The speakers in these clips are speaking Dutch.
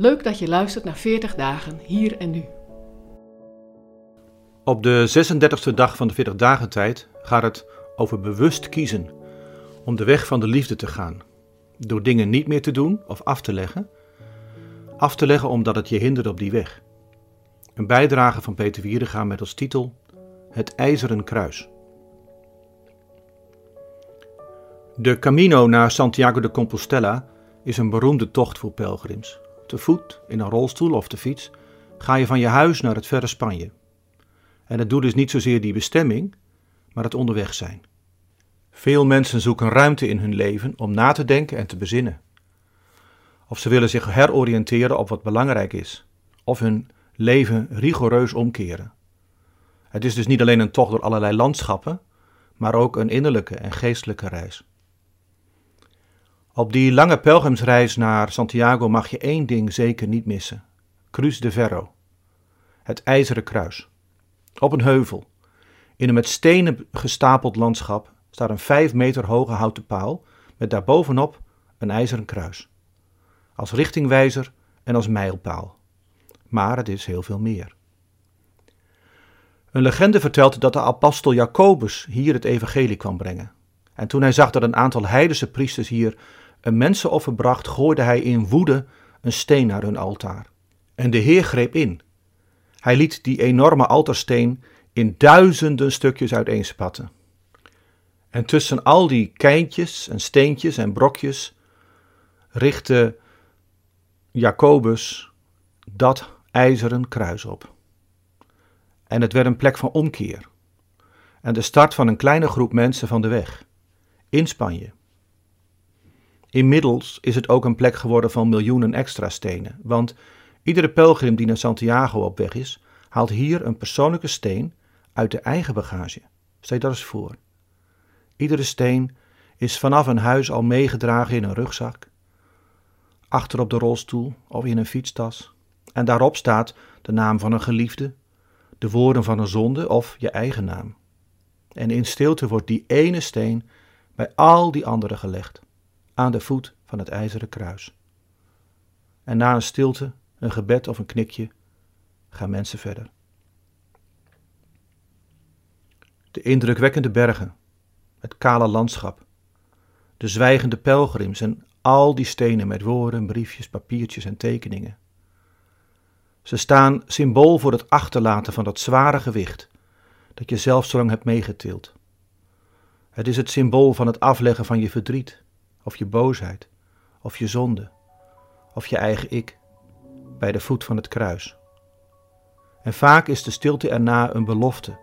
Leuk dat je luistert naar 40 dagen hier en nu. Op de 36e dag van de 40 dagen tijd gaat het over bewust kiezen om de weg van de liefde te gaan. Door dingen niet meer te doen of af te leggen. Af te leggen omdat het je hindert op die weg. Een bijdrage van Peter Wierdenga met als titel Het IJzeren Kruis. De Camino naar Santiago de Compostela is een beroemde tocht voor pelgrims. Te voet, in een rolstoel of te fiets ga je van je huis naar het verre Spanje. En het doel is niet zozeer die bestemming, maar het onderweg zijn. Veel mensen zoeken ruimte in hun leven om na te denken en te bezinnen. Of ze willen zich heroriënteren op wat belangrijk is, of hun leven rigoureus omkeren. Het is dus niet alleen een tocht door allerlei landschappen, maar ook een innerlijke en geestelijke reis. Op die lange pelgrimsreis naar Santiago mag je één ding zeker niet missen: Cruz de Ferro, het ijzeren kruis. Op een heuvel, in een met stenen gestapeld landschap, staat een vijf meter hoge houten paal met daarbovenop een ijzeren kruis. Als richtingwijzer en als mijlpaal. Maar het is heel veel meer. Een legende vertelt dat de apostel Jacobus hier het evangelie kwam brengen. En toen hij zag dat een aantal heidense priesters hier een mensenoffer bracht, hij in woede een steen naar hun altaar. En de Heer greep in. Hij liet die enorme altaarsteen in duizenden stukjes uiteenspatten. En tussen al die keintjes en steentjes en brokjes richtte Jacobus dat ijzeren kruis op. En het werd een plek van omkeer. En de start van een kleine groep mensen van de weg. In Spanje. Inmiddels is het ook een plek geworden van miljoenen extra stenen, want iedere pelgrim die naar Santiago op weg is, haalt hier een persoonlijke steen uit de eigen bagage. Stel dat eens voor. Iedere steen is vanaf een huis al meegedragen in een rugzak, achter op de rolstoel of in een fietstas, en daarop staat de naam van een geliefde, de woorden van een zonde of je eigen naam. En in stilte wordt die ene steen bij al die anderen gelegd aan de voet van het ijzeren kruis. En na een stilte, een gebed of een knikje, gaan mensen verder. De indrukwekkende bergen, het kale landschap, de zwijgende pelgrims en al die stenen met woorden, briefjes, papiertjes en tekeningen. Ze staan symbool voor het achterlaten van dat zware gewicht dat je zelf zo lang hebt meegetild. Het is het symbool van het afleggen van je verdriet, of je boosheid, of je zonde, of je eigen ik, bij de voet van het kruis. En vaak is de stilte erna een belofte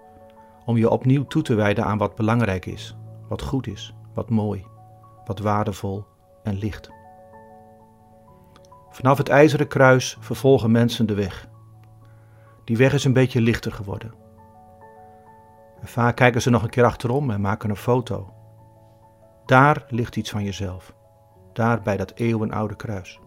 om je opnieuw toe te wijden aan wat belangrijk is, wat goed is, wat mooi, wat waardevol en licht. Vanaf het ijzeren kruis vervolgen mensen de weg. Die weg is een beetje lichter geworden. En vaak kijken ze nog een keer achterom en maken een foto daar ligt iets van jezelf. Daar bij dat eeuwenoude kruis.